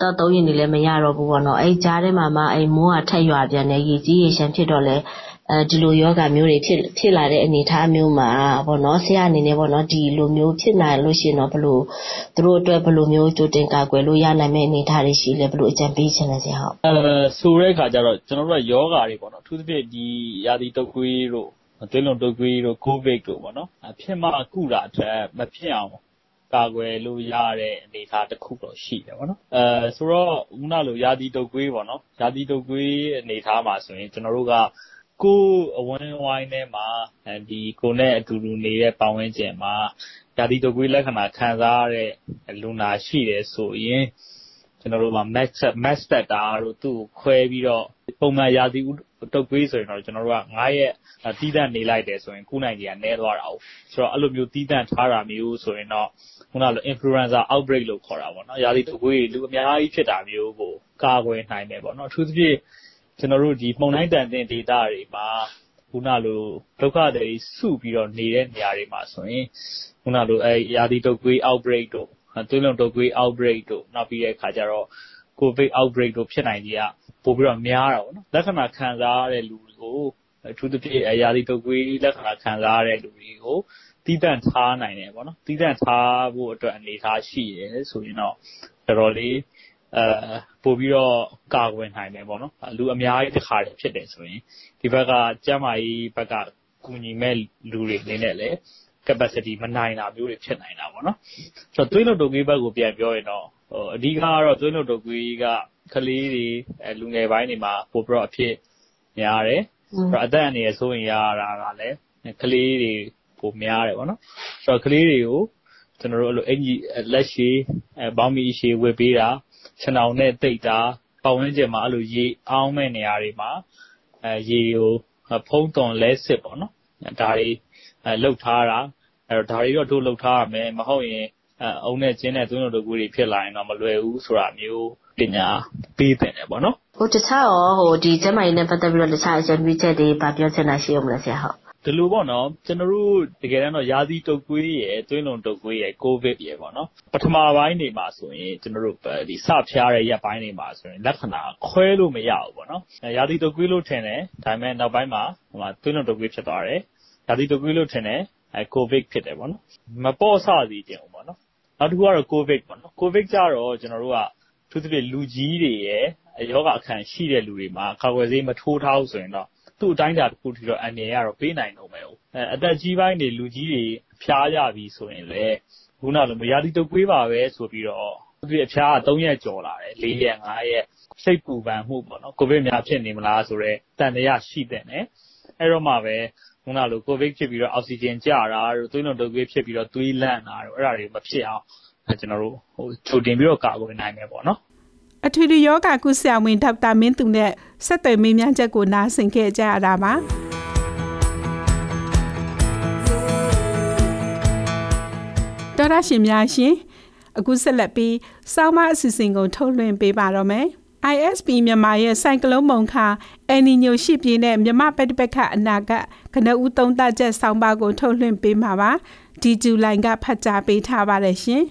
တောက်သုံးရင်တွေလည်းမရတော့ဘူးပေါ့နော်အဲကြားထဲမှာမှအဲမိုးကထက်ရွာပြန်နေရေကြီးရေရှမ်းဖြစ်တော့လဲအဲဒီလိုယောဂမျိုးတွေဖြစ်ဖြစ်လာတဲ့အနေအထားမျိုးမှာပေါ့နော်ဆရာအနေနဲ့ပေါ့နော်ဒီလိုမျိုးဖြစ်နိုင်လို့ရှိရင်တော့ဘလို့သူတို့အတွက်ဘလို့မျိုးကြိုတင်ကာကွယ်လို့ရနိုင်မယ့်အနေအထားတွေရှိလဲဘလို့အကြံပေးချင်လဲဆရာဟုတ်အဲဆိုတဲ့အခါကျတော့ကျွန်တော်တို့ကယောဂါတွေပေါ့နော်အထူးသဖြင့်ဒီရာသီတုပ်ကွေးတို့ သွေးလွန်တုပ်ကွေးတို့ကိုဗစ်တို့ပေါ့နော်ဖြစ်မှကုတာအတွက်မဖြစ်အောင်ကာကွယ်လို့ရတဲ့အနေအထားတစ်ခုတော့ရှိတယ်ပေါ့နော်အဲဆိုတော့ခုနလိုရာသီတုပ်ကွေးပေါ့နော်ရာသီတုပ်ကွေးအနေအထားမှာဆိုရင်ကျွန်တော်တို့ကကိုယ့်အဝန်းအဝိုင်းထဲမှာကိုယ်နဲ့အတူတူနေတဲ့ပတ်ဝန်းကျင်မှာရာသီတုပ်ကွေးလက္ခဏာခံစားရတဲ့လူနာရှိတယ်ဆိုရင် ကျနော်တို့မှာ Mass Factor တို့သူ့ကိုခွဲပြီးတော့ပုံမှန်ရာသီတုပ်ကွေးဆိုရင်တော့ကျနော်တို့က၅ရက်သီးသန့်နေလိုက်တယ်ဆိုရင်ကုနိုင်ခြေကနည်းသွားတာကိုး။ဆိုတော့အဲလိုမျိုးသီးသန့်ထားတာမျိုးဆိုရင်တော့ခုနလို Influenza Outbreak လို့ခေါ်တာပေါ့နော်။ရာသီတုပ်ကွေးတွေလူအများကြီးဖြစ်တာမျိုးကိုကာကွယ်နိုင်တယ်ပေါ့နော်။အထူးသဖြင့်ကျွန်တော်တို့ဒီမုန်တိုင်းတန်တဲ့ဒေသတွေမှာခုနလိုဒုက္ခတွေစုပြီးတော့နေတဲ့နေရာတွေမှာဆိုရင်ခုနလိုအဲရာသီတုပ်ကွေး outbreak တို့ သွေးလွန်တုပ်ကွေး outbreak တို့နောက်ပြီးတဲ့အခါကျတော့ covid outbreak တို့ဖြစ်နိုင်ကြီးကပို့ပြီးတော့များတာပေါ့နော်လက္ခဏာခံစားရတဲ့လူတွေကိုအထူးသဖြင့်ရာသီတုပ်ကွေးလက္ခဏာခံစားရတဲ့လူတွေကိုတည်တံ့ထားနိုင်တယ်ပေါ့နော်တည်တံ့ထားဖို့အတွက်အနေအထားရှိတယ်ဆိုရင်တော့တော်တော်လေးအဲပိုပြီးတော့ကာကွယ်နိုင်တယ်ပေါ့နော်လူအများကြီးတခါတည်းဖြစ်တယ်ဆိုရင်ဒီဘက်ကကျန်းမာရေးဘက်ကကူညီမဲ့လူတွေအနေနဲ့လည်း capacity မနိုင်တာမျိုးတွေဖြစ်နိုင်တာပေါ့နော်ဆိုတော့သွေးလွန်တုပ်ကွေးဘက်ကိုပြန်ပြောရင်တော့ဟိုအဓိကကတော့သွေးလွန်တုပ်ကွေးကကလေးတွေလူငယ်ပိုင်းတွေမှာပိုပြီးတော့အဖြစ်များတယ်အသက်အန္တရာယ်စိုးရိမ်ရတာကလည်းကလေးတွေပိုများတယ်ပေါ့နော်ဆိုတော့ကလေးတွေကိုကျွန်တော်တို့အဲ့လိုအင်ကြီးလက်ရှိအဲဘောင်းမီရှည်ဝတ်ပေးတာခြံထောင်နဲ့သိပ်တာပတ်ဝန်းကျင်မှာအဲ့လိုရေအောင်းမဲ့နေရာတွေမှာအဲရေကိုဖုံးသွန်လဲစစ်ပေါ့နော်ဒါတွေအဲလှုပ်ထားတာ အဲ့တော့ဒါတွေတော့တို့လှုပ်ထားရမယ်မဟုတ်ရင်အုံနဲ့ကျင်းတဲ့သွင်းတော်တို့ကိုတွေဖြစ်လာရင်တော့မလွယ်ဘူးဆိုတာမျိုးပညာပေးတယ်ပေါ့နော်ဟိုတခြားရောဟိုဒီကျမကြီးနဲ့ပတ်သက်ပြီးတော့တခြားအကြံပြုချက်တွေဗာပြောချင်တာရှိအောင်မလားဆရာဟုတ်ဒီလိုပေါ့နော်ကျွန်တော်တို့တကယ်တမ်းတော့ရာသီတုပ်ကွေးရယ်သွေးလွန်တုပ်ကွေးရယ်ကိုဗစ်ရယ်ပေါ့နော်ပထမပိုင်းတွေမှာဆိုရင်ကျွန်တော်တို့ဒီစဖျားတဲ့ရက်ပိုင်းတွေမှာဆိုရင်လက္ခဏာခွဲလို့မရဘူးပေါ့နော်ရာသီတုပ်ကွေးလို့ထင်တယ်ဒါပေမဲ့နောက်ပိုင်းမှာဟိုမှာသွေးလွန်တုပ်ကွေးဖြစ်သွားတယ်ရာသီတုပ်ကွေးလို့ထင်တယ် အဲကိုဗစ်ဖြစ်တယ်ပေါ့နော်မပေါ့ဆစီခြင်းပေါ့နော်နောက်တစ်ခုကတော့ကိုဗစ်ပေါ့နော်ကိုဗစ်ကြတော့ကျွန်တော်တို့ကသူသဖြင့်လူကြီးတွေရယ်ယောဂအခန့်ရှိတဲ့လူတွေမှာကာကွယ်ဆေးမထိုးထားဘူးဆိုရင်တော့သူ့အတိုင်းအတာတစ်ခုထိတော့အန္တရာယ်ကတော့ပေးနိုင်တုန်းပဲ။အသက်ကြီးပိုင်းတွေလူကြီးတွေဖျားကြပြီဆိုရင်လည်းခုနလိုရာသီတုပ်ကွေးပါပဲဆိုပြီးတော့အဖျားက၃ရက်ကျော်လာတယ်၄ရက်၅ရက်စိတ်ပူပန်မှုပေါ့နော်ကိုဗစ်များဖြစ်နေမလားဆိုတော့တန်တရားရှိတဲ့နဲ့အဲ့တော့မှပဲ ခုနလိုကိုဗစ်ဖြစ်ပြီးတော့အောက်ဆီဂျင်ကျတာတို့သွေးလွန်တုပ်ကွေးဖြစ်ပြီးတော့သွေးလန့်တာတို့အဲ့ဒါတွေမဖြစ်အောင်ကျွန်တော်တို့ဟိုချုပ်တင်ပြီးတော့ကာကွယ်နိုင်မယ်ပေါ့နော်အထွေထွေယောဂကုဆရာဝန်ဒေါက်တာမင်းသူနဲ့ဆက်သွယ်မေးမြန်းချက်ကိုနားဆင်ခဲ့ကြရတာပါတော်ရရှင်များရှင်အခုဆက်လက်ပြီးစောင်းမအစီအစဉ်ကိုထုတ်လွှင့်ပေးပါတော့မယ် ISP မြန်မာရဲ့စိုက်ကလုန်းမုံခါ အန်နီညိုရှိပြင်းတဲ့မြမပက်တပက်ခအနာကကနဦးသုံးသက်ချက်ဆောင်းပါးကိုထုတ်လွှင့်ပေးမှာပါဒီဂျူလိုင်ကဖတ်ကြားပေးထားပါတယ်ရှင်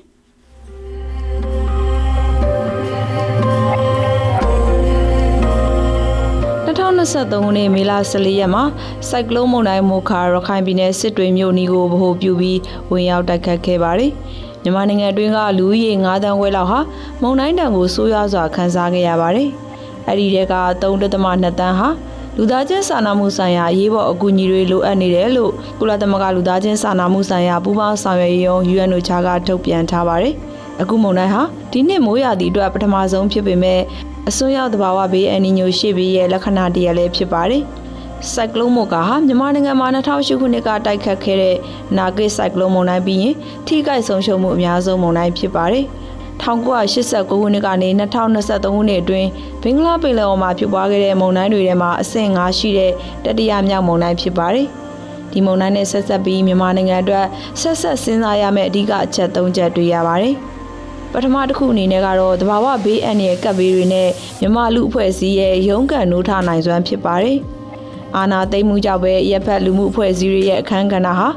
2023ခုနှစ်မေလ14ရက်မှာစိုက်ကလုန်းမုန်တိုင်းမိုခါရခိုင်ပြည်နယ်စစ်တွေမြို့နီကိုဗဟိုပြုပြီးဝင်ရောက်တိုက်ခတ်ခဲ့ပါတယ်။မြန်မာနိုင်ငံအတွင်းကလူဦးရေ9တန်းခွဲလောက်ဟာမုန်တိုင်းတံကိုဆိုးရွားစွာခံစားခဲ့ရပါတယ်။ အဲ့ဒီတဲက3.2တန်းဟာလူသားချင်းစာနာမှုဆိုင်ရာအရေးပေါ်အကူအညီတွေလိုအပ်နေတယ်လို့ကုလသမဂ္ဂလူသားချင်းစာနာမှုဆိုင်ရာပူးပေါင်းဆောင်ရွက်ရေးရုံး UNOCHA ကထုတ်ပြန်ထားပါတယ်။အခုမုန်တိုင်းဟာဒီနှစ်မိုးရာသီအတွက်ပထမဆုံးဖြစ်ပေမဲ့အစွန်းရောက်သဘာဝဘေးအန်နီညိုရှိပြီးရဲ့လက္ခဏာတရလည်းဖြစ်ပါတယ်။စိုက်ကလုန်းမိုကာဟာမြန်မာနိုင်ငံမှာ2008ခုနှစ်ကတိုက်ခတ်ခဲ့တဲ့နာဂစ်စိုက်ကလုန်းမုန်တိုင်းပြီးရင်ထိခိုက်ဆုံးရှုံးမှုအများဆုံးမုန်တိုင်းဖြစ်ပါတယ်။ 1989ခုနှစ်ကနေ2023ခုနှစ်အတွင်းဘင်္ဂလားပင်လယ်အော်မှာဖြစ်ပွားခဲ့တဲ့မုန်တိုင်းတွေထဲမှာအဆင့်5ရှိတဲ့တတိယမြောက်မုန်တိုင်းဖြစ်ပါတယ်။ဒီမုန်တိုင်းနဲ့ဆက်ဆက်ပြီးမြန်မာနိုင်ငံအတွက်ဆက်ဆက်စဉ်းစားရမယ့်အဓိကအချက်၃ချက်တွေ့ရပါတယ်။ပထမတစ်ခုအနေနဲ့ကတော့တဘာဝဘေးအန္တရာယ်ကပ်ဘေးတွေနဲ့မြမလူအဖွဲ့အစည်းရဲ့ရုန်းကန်နိုးထနိုင်စွမ်းဖြစ်ပါတယ်။အာနာသိမ့်မှုကြောင့်ပဲရပ်ဖက်လူမှုအဖွဲ့အစည်းတွေရဲ့အခန်းကဏ္ဍဟာ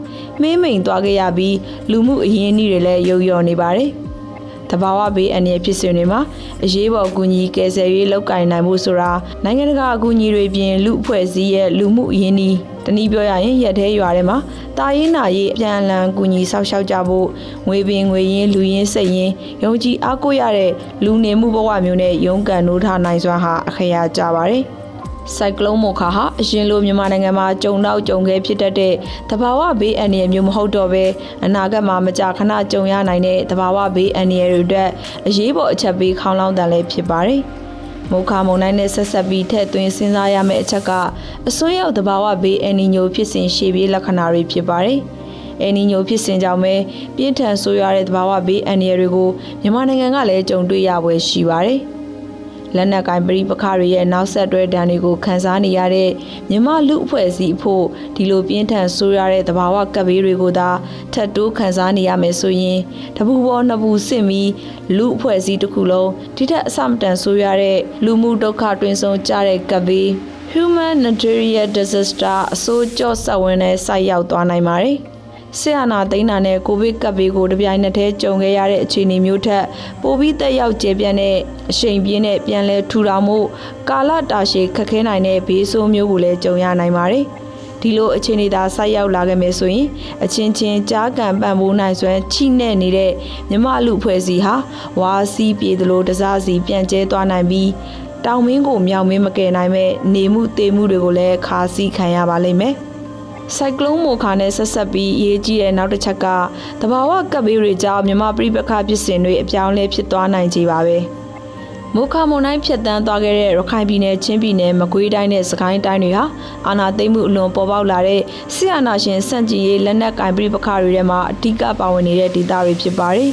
မင်းမိန်သွားခဲ့ရပြီးလူမှုအရင်းအနှီးတွေလည်းရုပ်ရော်နေပါတယ်။ တဘာဝဘေးအန္တရာယ်ဖြစ်စဉ်တွေမှာအရေးပေါ်အကူအညီကယ်ဆယ်ရေးလုပ်ကိုင်နိုင်မှုဆိုတာနိုင်ငံတကာအကူအညီတွေပြင်လူအဖွဲ့အစည်းရဲ့လူမှုအရင်းအနှီးတနည်းပြောရရင်ရက်သေးရွာထဲမှာတာရင်နာရေးအပြန်အလှန်ကူညီဆောက်ရှောက်ကြဖို့ငွေပင်ငွေရင်းလူရင်းစိတ်ရင်းယုံကြည်အားကိုးရတဲ့လူနေမှုဘဝမျိုးနဲ့ရုန်းကန်နိုးထနိုင်စွမ်းဟာအခရာကြပါတယ် ဆိုင်ကလုန်းမိုခါဟာအရင်လိုမြန်မာနိုင်ငံမှာကြုံတော့ကြုံခဲ့ဖြစ်တတ်တဲ့တဘာဝဘေးအန္တရာယ်မျိုးမဟုတ်တော့ဘဲအနာဂတ်မှာမကြာခဏကြုံရနိုင်တဲ့တဘာဝဘေးအန္တရာယ်တွေအတွက်အရေးပေါ်အချက်ပေးခေါင်းလောင်းတန်လည်းဖြစ်ပါတယ်။မုခမုံတိုင်းနဲ့ဆက်ဆက်ပြီးထည့်သွင်းစဉ်းစားရမယ့်အချက်ကအစွန်းရောက်သဘာဝဘေးအန်နီညိုဖြစ်စဉ်ရှေ့ပြေးလက္ခဏာတွေဖြစ်ပါတယ်။အန်နီညိုဖြစ်စဉ်ကြောင့်ပဲပြင်းထန်ဆိုးရွားတဲ့သဘာဝဘေးအန္တရာယ်တွေကိုမြန်မာနိုင်ငံကလည်းကြုံတွေ့ရပွဲရှိပါတယ်။ လက်နက်ကင်ပရိပခတွေရဲ့နောက်ဆက်တွဲဒဏ်တွေကိုခံစားနေရတဲ့မြမလူအဖွဲ့အစည်းဖို့ဒီလိုပြင်းထန်ဆိုးရတဲ့သဘာဝကပ်ဘေးတွေကိုသာထပ်တိုးခံစားနေရမယ်ဆိုရင်တပူပေါ်နှစ်ပူစစ်ပြီးလူအဖွဲ့အစည်းတစ်ခုလုံးဒီထက်အဆမတန်ဆိုးရတဲ့လူမှုဒုက္ခတွင်ဆုံးကြတဲ့ကပ်ဘေး humanitarian disaster အစိုးကြော့ဆက်ဝင်တဲ့ဆိုက်ရောက်သွားနိုင်ပါတယ်။ ဆရာနာသိန်းနာနဲ့ကိုဗစ်ကပ်ဘေးကိုတပြိုင်နက်တည်းကြုံခဲ့ရတဲ့အခြေအနေမျိုးထက်ပိုပြီးတက်ရောက်ကျေပြန့်တဲ့အရှိန်ပြင်းတဲ့ပြန်လဲထူထောင်မှုကာလတာရှည်ခက်ခဲနိုင်တဲ့ဘေးဆိုးမျိုးကိုလည်းကြုံရနိုင်ပါတယ်။ဒီလိုအခြေအနေသာဆိုက်ရောက်လာခဲ့မယ်ဆိုရင်အချင်းချင်းကြားကန်ပံ့ပိုးနိုင်စွမ်းချိနဲ့နေတဲ့မြမလူဖွဲ့စီဟာဝါစီးပြေသလိုတစားစီပြန့်ကျဲသွားနိုင်ပြီးတောင်မင်းကိုမြောင်မင်းမကယ်နိုင်မဲ့နေမှုတေမှုတွေကိုလည်းခါစီခံရပါလိမ့်မယ်။ ဆိုင်ကလုန်းမိုခါနဲ့ဆက်ဆက်ပြီးရေးကြီးတဲ့နောက်တစ်ချက်ကတဘာဝကပ်ဘေးတွေကြောင့်မြမပြိပခဖြစ်စဉ်တွေအပြောင်းလဲဖြစ်သွားနိုင်ကြပါပဲမိုခါမွန်တိုင်းဖြတ်တန်းသွားခဲ့တဲ့ရခိုင်ပြည်နယ်ချင်းပြည်နယ်မကွေးတိုင်းနဲ့စကိုင်းတိုင်းတွေဟာအာဏာသိမ်းမှုအလွန်ပေါ်ပေါက်လာတဲ့ဆီယနာရှင်စန့်ကျင်ရေးလက်နက်ကင်ပြိပခတွေထဲမှာအဓိကပါဝင်နေတဲ့ဒေသတွေဖြစ်ပါတယ်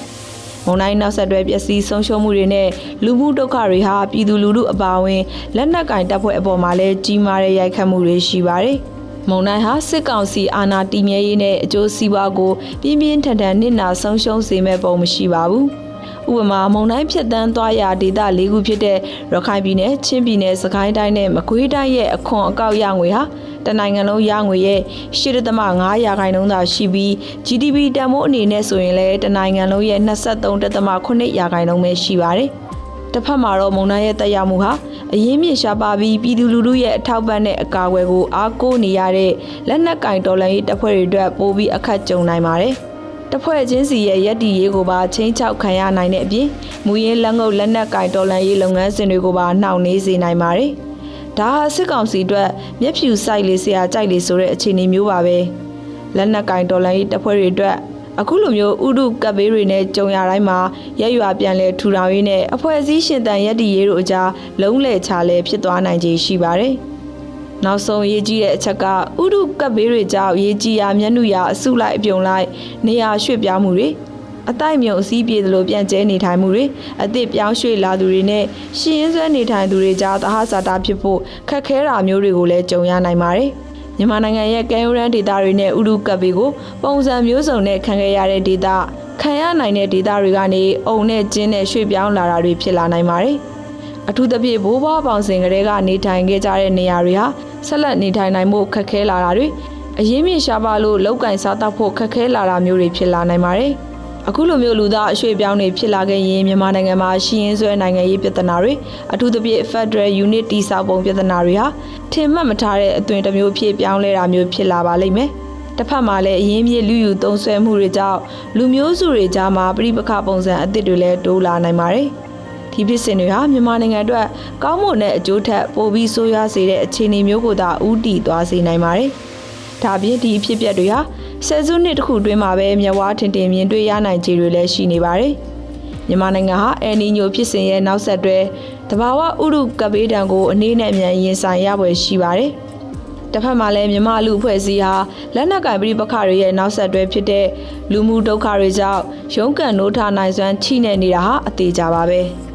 မုံတိုင်းနောက်ဆက်တွဲပျက်စီးဆုံးရှုံးမှုတွေနဲ့လူမှုဒုက္ခတွေဟာပြည်သူလူထုအပါအဝင်လက်နက်ကင်တပ်ဖွဲ့အပေါ်မှာလည်းကြီးမားတဲ့ရိုက်ခတ်မှုတွေရှိပါတယ်။ မုံနိုင်ဟာစစ်ကောင်စီအာဏာတည်မြဲရေးနဲ့အကျိုးစီးပွားကိုပြင်းပြင်းထန်ထန်နစ်နာဆုံးရှုံးစေမဲ့ပုံမရှိပါဘူး။ဥပမာမုံတိုင်းဖြစ်တန်းသွားရာဒေသ၄ခုဖြစ်တဲ့ရခိုင်ပြည်နယ်ချင်းပြည်နယ်စကိုင်းတိုင်းနဲ့မကွေးတိုင်းရဲ့အခွန်အကောက်ရငွေဟာတနိုင်ငံလုံးရငွေရဲ့8.5ရာခိုင်နှုန်းသာရှိပြီး GDP တန်ဖိုးအနေနဲ့ဆိုရင်လည်းတနိုင်ငံလုံးရဲ့23.8ရာခိုင်နှုန်းပဲရှိပါတယ်။ တစ်ဖက်မှာတော့မုံနှမ်းရဲ့တက်ရောက်မှုဟာအရင်းမြစ်ရှားပါပြီးပြည်သူလူထုရဲ့အထောက်ပံ့တဲ့အကာအကွယ်ကိုအားကိုးနေရတဲ့လက်နက်ကင်တော်လှန်ရေးတပ်ဖွဲ့တွေအတွက်ပိုပြီးအခက်ကြုံနိုင်ပါတယ်။တပ်ဖွဲ့ချင်းစီရဲ့ရက်တီရေးကိုပါချင်းချောက်ခံရနိုင်တဲ့အပြင်မူရင်းလက်ငုပ်လက်နက်ကင်တော်လှန်ရေးလုပ်ငန်းစဉ်တွေကိုပါနှောင့်နှေးစေနိုင်ပါတယ်။ဒါဟာစစ်ကောင်စီအတွက်မျက်ဖြူဆိုင်လေးစရာကြိုက်လေဆိုတဲ့အခြေအနေမျိုးပါပဲ။လက်နက်ကင်တော်လှန်ရေးတပ်ဖွဲ့တွေအတွက် အခုလိုမျိုးဥဒုကပ်ဘေးတွေနဲ့ကြုံရတိုင်းမှာရက်ရွာပြန်လဲထူထောင်ရေးနဲ့အဖွဲ့အစည်းရှင်တန်ရက်တီရေးတို့အကြားလုံးလဲချလဲဖြစ်သွားနိုင်ခြေရှိပါတယ်။နောက်ဆုံးရေးကြီးတဲ့အချက်ကဥဒုကပ်ဘေးတွေကြောင့်ရေးကြီးရာမျက်နှာရာအစုလိုက်အပြုံလိုက်နေရာရွှေ့ပြောင်းမှုတွေအတိုက်မြုံအစည်းပြေသလိုပြန့်ကျဲနေထိုင်မှုတွေအသည့်ပြောင်းရွှေ့လာသူတွေနဲ့ရှင်ရင်းဆွဲနေထိုင်သူတွေကြားသဟဇာတာဖြစ်ဖို့ခက်ခဲတာမျိုးတွေကိုလည်းကြုံရနိုင်ပါတယ်။ မြန်မာနိုင်ငံရဲ့ကဲယူရန်ဒေတာတွေနဲ့ဥရုကပ်ဘေးကိုပုံစံမျိုးစုံနဲ့ခံခဲ့ရတဲ့ဒေတာခံရနိုင်တဲ့ဒေတာတွေကနေအုံနဲ့ကျင်းနဲ့ရွှေ့ပြောင်းလာတာတွေဖြစ်လာနိုင်ပါတယ်။အအထူးသဖြင့်ဘိုးဘွားပေါင်စင်ကလေးကနေထိုင်ခဲ့ကြတဲ့နေရာတွေဟာဆက်လက်နေထိုင်နိုင်မှုခက်ခဲလာတာတွေအရင်းမြစ်ရှားပါလို့လောက်ကင်စားတောက်ဖို့ခက်ခဲလာတာမျိုးတွေဖြစ်လာနိုင်ပါတယ်။ အခုလိုမျိုးလူသားအရွှေ့ပြောင်းတွေဖြစ်လာခဲ့ရင်မြန်မာနိုင်ငံမှာရှင်းရင်းဆွဲနိုင်ငံရေးပြဿနာတွေအထူးသဖြင့် Federal Unit တိစောက်ပုံပြဿနာတွေဟာထင်မှတ်မထားတဲ့အသွင်တစ်မျိုးဖြစ်ပြောင်းလဲတာမျိုးဖြစ်လာပါလိမ့်မယ်။တစ်ဖက်မှာလည်းအရင်းမြစ်လူယူသုံးဆွဲမှုတွေကြောင့်လူမျိုးစုတွေကြားမှာပြိပခပုံစံအသစ်တွေလည်းတိုးလာနိုင်ပါတယ်။ဒီဖြစ်စဉ်တွေဟာမြန်မာနိုင်ငံအတွက်ကောင်းမွန်တဲ့အကျိုးထက်ပိုပြီးဆိုးရွားစေတဲ့အခြေအနေမျိုးကိုသာဦးတည်သွားစေနိုင်ပါတယ်။ဒါပြင်ဒီအဖြစ်အပျက်တွေဟာ ဆယ်စုနှစ်တစ်ခုတွင်းမှာပဲမြဝါထင်တင်မြင်တွေ့ရနိုင်ခြေတွေလည်းရှိနေပါတယ်။မြန်မာနိုင်ငံဟာအယ်နီညိုဖြစ်စဉ်ရဲ့နောက်ဆက်တွဲတဘာဝဥရုကပေးတံကိုအနေနဲ့အမြန်ရင်ဆိုင်ရပွဲရှိပါတယ်။တစ်ဖက်မှာလည်းမြမလူအဖွဲ့အစည်းဟာလက်နက်ကင်ပြည်ပခတွေရဲ့နောက်ဆက်တွဲဖြစ်တဲ့လူမှုဒုက္ခတွေကြောင့်ရုန်းကန်နိုးထနိုင်စွမ်းချိနေနေတာဟာအသေးကြပါပဲ။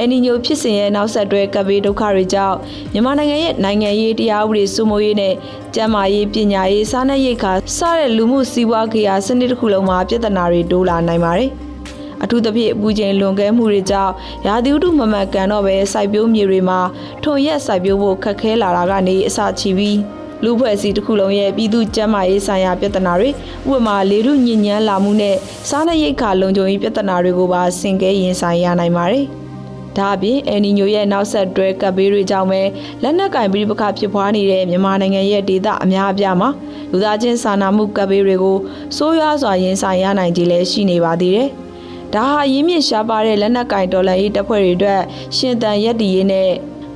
အန်နီညိုဖြစ်စဉ်ရဲ့နောက်ဆက်တွဲကပ်ဘေးဒုက္ခတွေကြောင့်မြန်မာနိုင်ငံရဲ့နိုင်ငံရေးတရားဥပဒေစိုးမိုးရေးနဲ့ကျန်းမာရေးပညာရေးစားနပ်ရိက္ခာစတဲ့လူမှုစီးပွားခေယာစနစ်တစ်ခုလုံးမှာပြဿနာတွေတိုးလာနိုင်ပါတယ်။အထူးသဖြင့်အပူချိန်လွန်ကဲမှုတွေကြောင့်ရာသီဥတုမမှန်ကန်တော့ပဲစိုက်ပျိုးမြေတွေမှာထုံရက်စိုက်ပျိုးဖို့ခက်ခဲလာတာကနေအစချီပြီးလူဖွဲ့စည်းတစ်ခုလုံးရဲ့ပြည်သူ့ကျန်းမာရေးဆိုင်ရာပြဿနာတွေဥပမာလေထုညဉ့်ညမ်းလာမှုနဲ့စားနပ်ရိက္ခာလုံခြုံရေးပြဿနာတွေကိုပါဆင်ကဲရင်ဆိုင်ရနိုင်ပါတယ်။ ဒါအပြင်အယ်နီညိုရဲ့နောက်ဆက်တွဲကပ်ဘေးတွေကြောင့်ပဲလက်နက်ကင်ပြည်ပခဖြစ်ပွားနေတဲ့မြန်မာနိုင်ငံရဲ့ဒေသအများအပြားမှာလူသားချင်းစာနာမှုကပ်ဘေးတွေကိုစိုးရွားစွာရင်ဆိုင်ရနိုင်ကြလည်းရှိနေပါသေးတယ်။ဒါဟာရင်းမြစ်ရှားပါတဲ့လက်နက်ကင်ဒေါ်လာရေးတပ်ဖွဲ့တွေအတွက်ရှင်တန်ရက်တီရေးနဲ့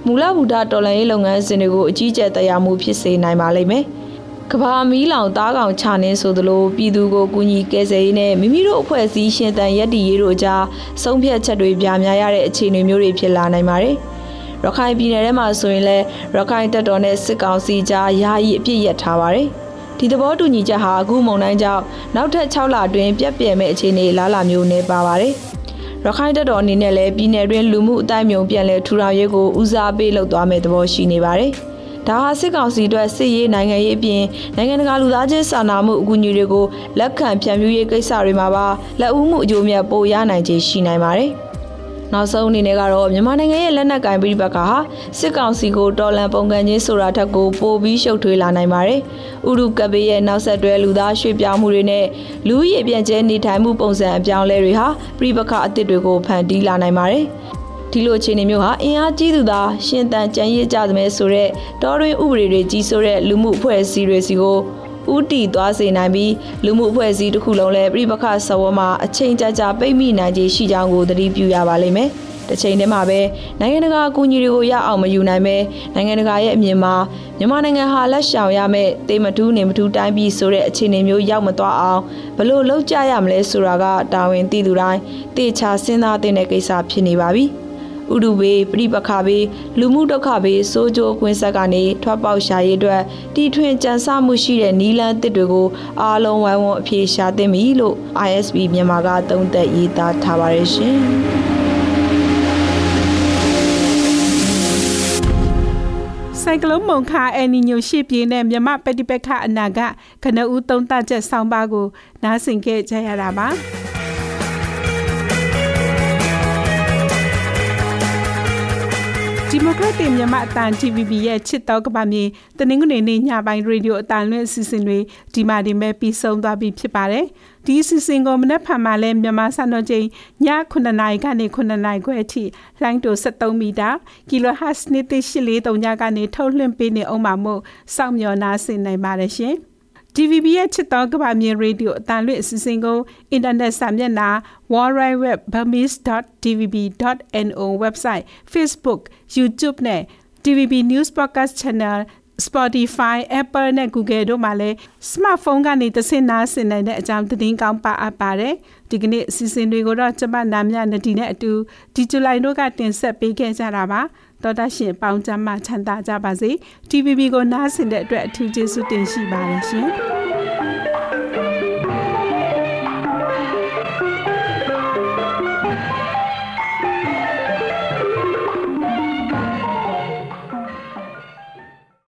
မူလဗုဒ္ဓတော်လှန်ရေးလုပ်ငန်းစဉ်တွေကိုအကြီးကျယ်တရားမှုဖြစ်စေနိုင်ပါလိမ့်မယ်။ ကဘာမီးလောင်တားကောင်ချနှင်းဆိုသလိုပြည်သူကိုကူညီကယ်ဆယ်ရေးနဲ့မိမိတို့အဖွဲ့အစည်းရှင်သန်ရက်တည်ရေးတို့ကြားဆုံးဖြတ်ချက်တွေပြများရတဲ့အခြေအနေမျိုးတွေဖြစ်လာနိုင်ပါတယ်။ရခိုင်ပြည်နယ်ထဲမှာဆိုရင်လည်းရခိုင်တပ်တော်နဲ့စစ်ကောင်စီကြားယာယီအပြစ်ရထားပါတယ်။ဒီသဘောတူညီချက်ဟာအခုမုံတိုင်းကြောင့်နောက်ထပ်6လအတွင်းပြက်ပြယ်မဲ့အခြေအနေလာလာမျိုးနဲ့ပါပါတယ်။ရခိုင်တပ်တော်အနေနဲ့လည်းပြည်내တွင်လူမှုအတိုင်းမြုံပြန်လဲထူထောင်ရေးကိုဦးစားပေးလုပ်သွားမယ့်သဘောရှိနေပါတယ်။ ဒါဟာစစ်ကောင်စီအတွက်စစ်ရေးနိုင်ငံရေးအပြင်နိုင်ငံတကာလူသားချင်းစာနာမှုအကူအညီတွေကိုလက်ခံဖြန့်ဖြူးရေးကိစ္စတွေမှာပါလက်ဦးမှုအကျိုးမြတ်ပိုရနိုင်ခြေရှိနိုင်ပါတယ်။နောက်ဆုံးအနေနဲ့ကတော့မြန်မာနိုင်ငံရဲ့လက်နက်ကင်ပြည်ပကဟာစစ်ကောင်စီကိုတော်လန်ပုံကန်ချင်းဆိုတာထက်ကိုပိုပြီးရှုပ်ထွေးလာနိုင်ပါတယ်။ဥရုကဘေးရဲ့နောက်ဆက်တွဲလူသားရွှေ့ပြောင်းမှုတွေနဲ့လူရည်ပြန်ကျဲနေထိုင်မှုပုံစံအပြောင်းလဲတွေဟာပြည်ပကအသစ်တွေကိုဖန်တီးလာနိုင်ပါတယ်။ ဒီလိုအခြေအနေမျိုးဟာအင်အားကြီးသူသာရှင်သန်ကြံရည်ကြသမဲဆိုတဲ့တော်တွင်ဥပဒေတွေကြီးဆိုတဲ့လူမှုအဖွဲ့အစည်းတွေစီကိုဥတီသွားစေနိုင်ပြီးလူမှုအဖွဲ့အစည်းတစ်ခုလုံးလည်းပြိပခဆဝမှာအချိန်ကြာကြာပိတ်မိနိုင်ခြေရှိကြောင်းကိုသတိပြုရပါလိမ့်မယ်။တစ်ချိန်တည်းမှာပဲနိုင်ငံတကာအကူအညီတွေကိုရအောင်မယူနိုင်ပဲနိုင်ငံတကာရဲ့အမြင်မှာမြန်မာနိုင်ငံဟာလက်ရှောင်ရမဲ့တေမထူးနေမထူးတိုင်းပြည်ဆိုတဲ့အခြေအနေမျိုးရောက်မသွားအောင်ဘလို့လှုပ်ကြရမလဲဆိုတာကတာဝန်သိသူတိုင်းတေချာစဉ်းစားတဲ့ကိစ္စဖြစ်နေပါပြီ။ ဥဒုဘေးပြိပခဘေးလူမှုဒုက္ခဘေးစိုးကြိုးကွင်းဆက်ကနေထွက်ပေါက်ရှာရေးအတွက်တီထွင်ကြံစမှုရှိတဲ့နီလန်းတစ်တွေကိုအားလုံးဝိုင်းဝန်းအပြေရှာသင့်ပြီလို့ ISB မြန်မာကသုံးသပ်ရေးသားထားပါတယ်ရှင်ဆိုင်ကလုန်းမုန်ခါအန်နီညိုရှိပြင်းတဲ့မြမပတိပက္ခအနာကခဏဦးသုံးတချက်ဆောင်းပါးကိုနားဆင်ခဲ့ကြရတာပါ ဒီမိုကရက်တစ်မြန်မာအတန် TVB ရဲ့ချစ်တော်ကပါမြေတနင်္ဂနွေနေ့ညပိုင်းရေဒီယိုအတန်လွင့်အစီအစဉ်တွေဒီမှာဒီမဲ့ပြီးဆုံးသွားပြီဖြစ်ပါတယ်။ဒီအစီအစဉ်ကိုမနေ့ဖန်မှာလဲမြန်မာစံတော်ချိန်ည9:00နာရီကနေ9:00နာရီခွဲအထိလိုင်းတို73မီတာ kHz 1.83ညကနေထုတ်လွှင့်ပေးနေအောင်ပါမို့စောင့်မျှော်နားဆင်နိုင်ပါတယ်ရှင်။ DVB ရဲ့ချစ်တော်ကဘာမြေရေဒီယိုအတန်လွင့်အစီအစဉ်ကိုအင်တာနက်စာမျက်နှာ worldwideweb.burmese.dvb.no website Facebook YouTube နဲ့ DVB News Podcast Channel Spotify, Apple နဲ့ Google တို့မှာလည်း smartphone ကနေသစင်နာဆင်နိုင်တဲ့အကြောင်းသတင်းကောင်းပါအပ်ပါတယ်။ဒီကနေ့အစီအစဉ်တွေကိုတော့ကျမနာမြနဒီနဲ့အတူဒီဇူလိုင်တို့ကတင်ဆက်ပေးခဲ့ကြတာပါ။ တော်တာရှင်ပေါင်းချမ်းမှချမ်းသာကြပါစေ TVB ကိုနားဆင်တဲ့အတွက်အထူးကျေးဇူးတင်ရှိပါတယ်ရှင်